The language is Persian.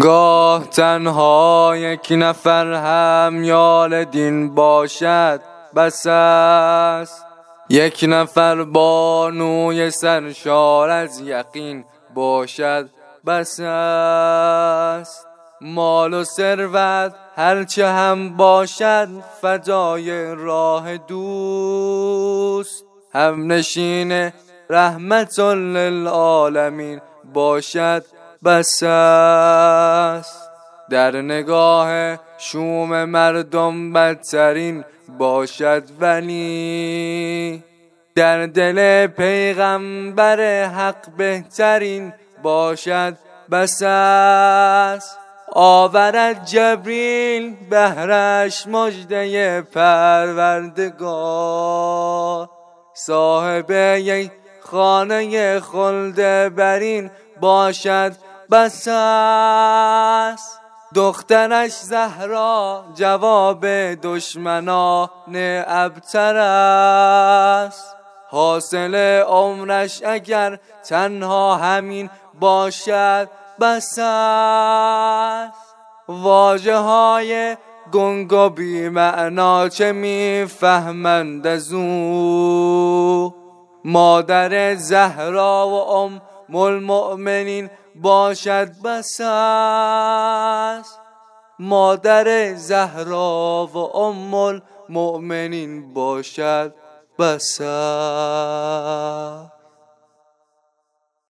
گاه تنها یک نفر هم یال دین باشد بس است. یک نفر بانوی سرشار از یقین باشد بس است. مال و ثروت هرچه هم باشد فدای راه دوست. هم نشین رحمت للعالمین باشد. بس است. در نگاه شوم مردم بدترین باشد ولی در دل پیغمبر حق بهترین باشد. بس است. آورد جبریل بهرش مجده پروردگار. صاحب یک خانه خلد برین باشد. بس است. دخترش زهرا جواب دشمنان ابتر است. حاصل عمرش اگر تنها همین باشد بس است. واجه های گنگ و بی معنا چه می‌فهمند از او؟ مادر زهرا و ام المؤمنین باشد بس است مادر زهرا و ام المؤمنین باشد بس است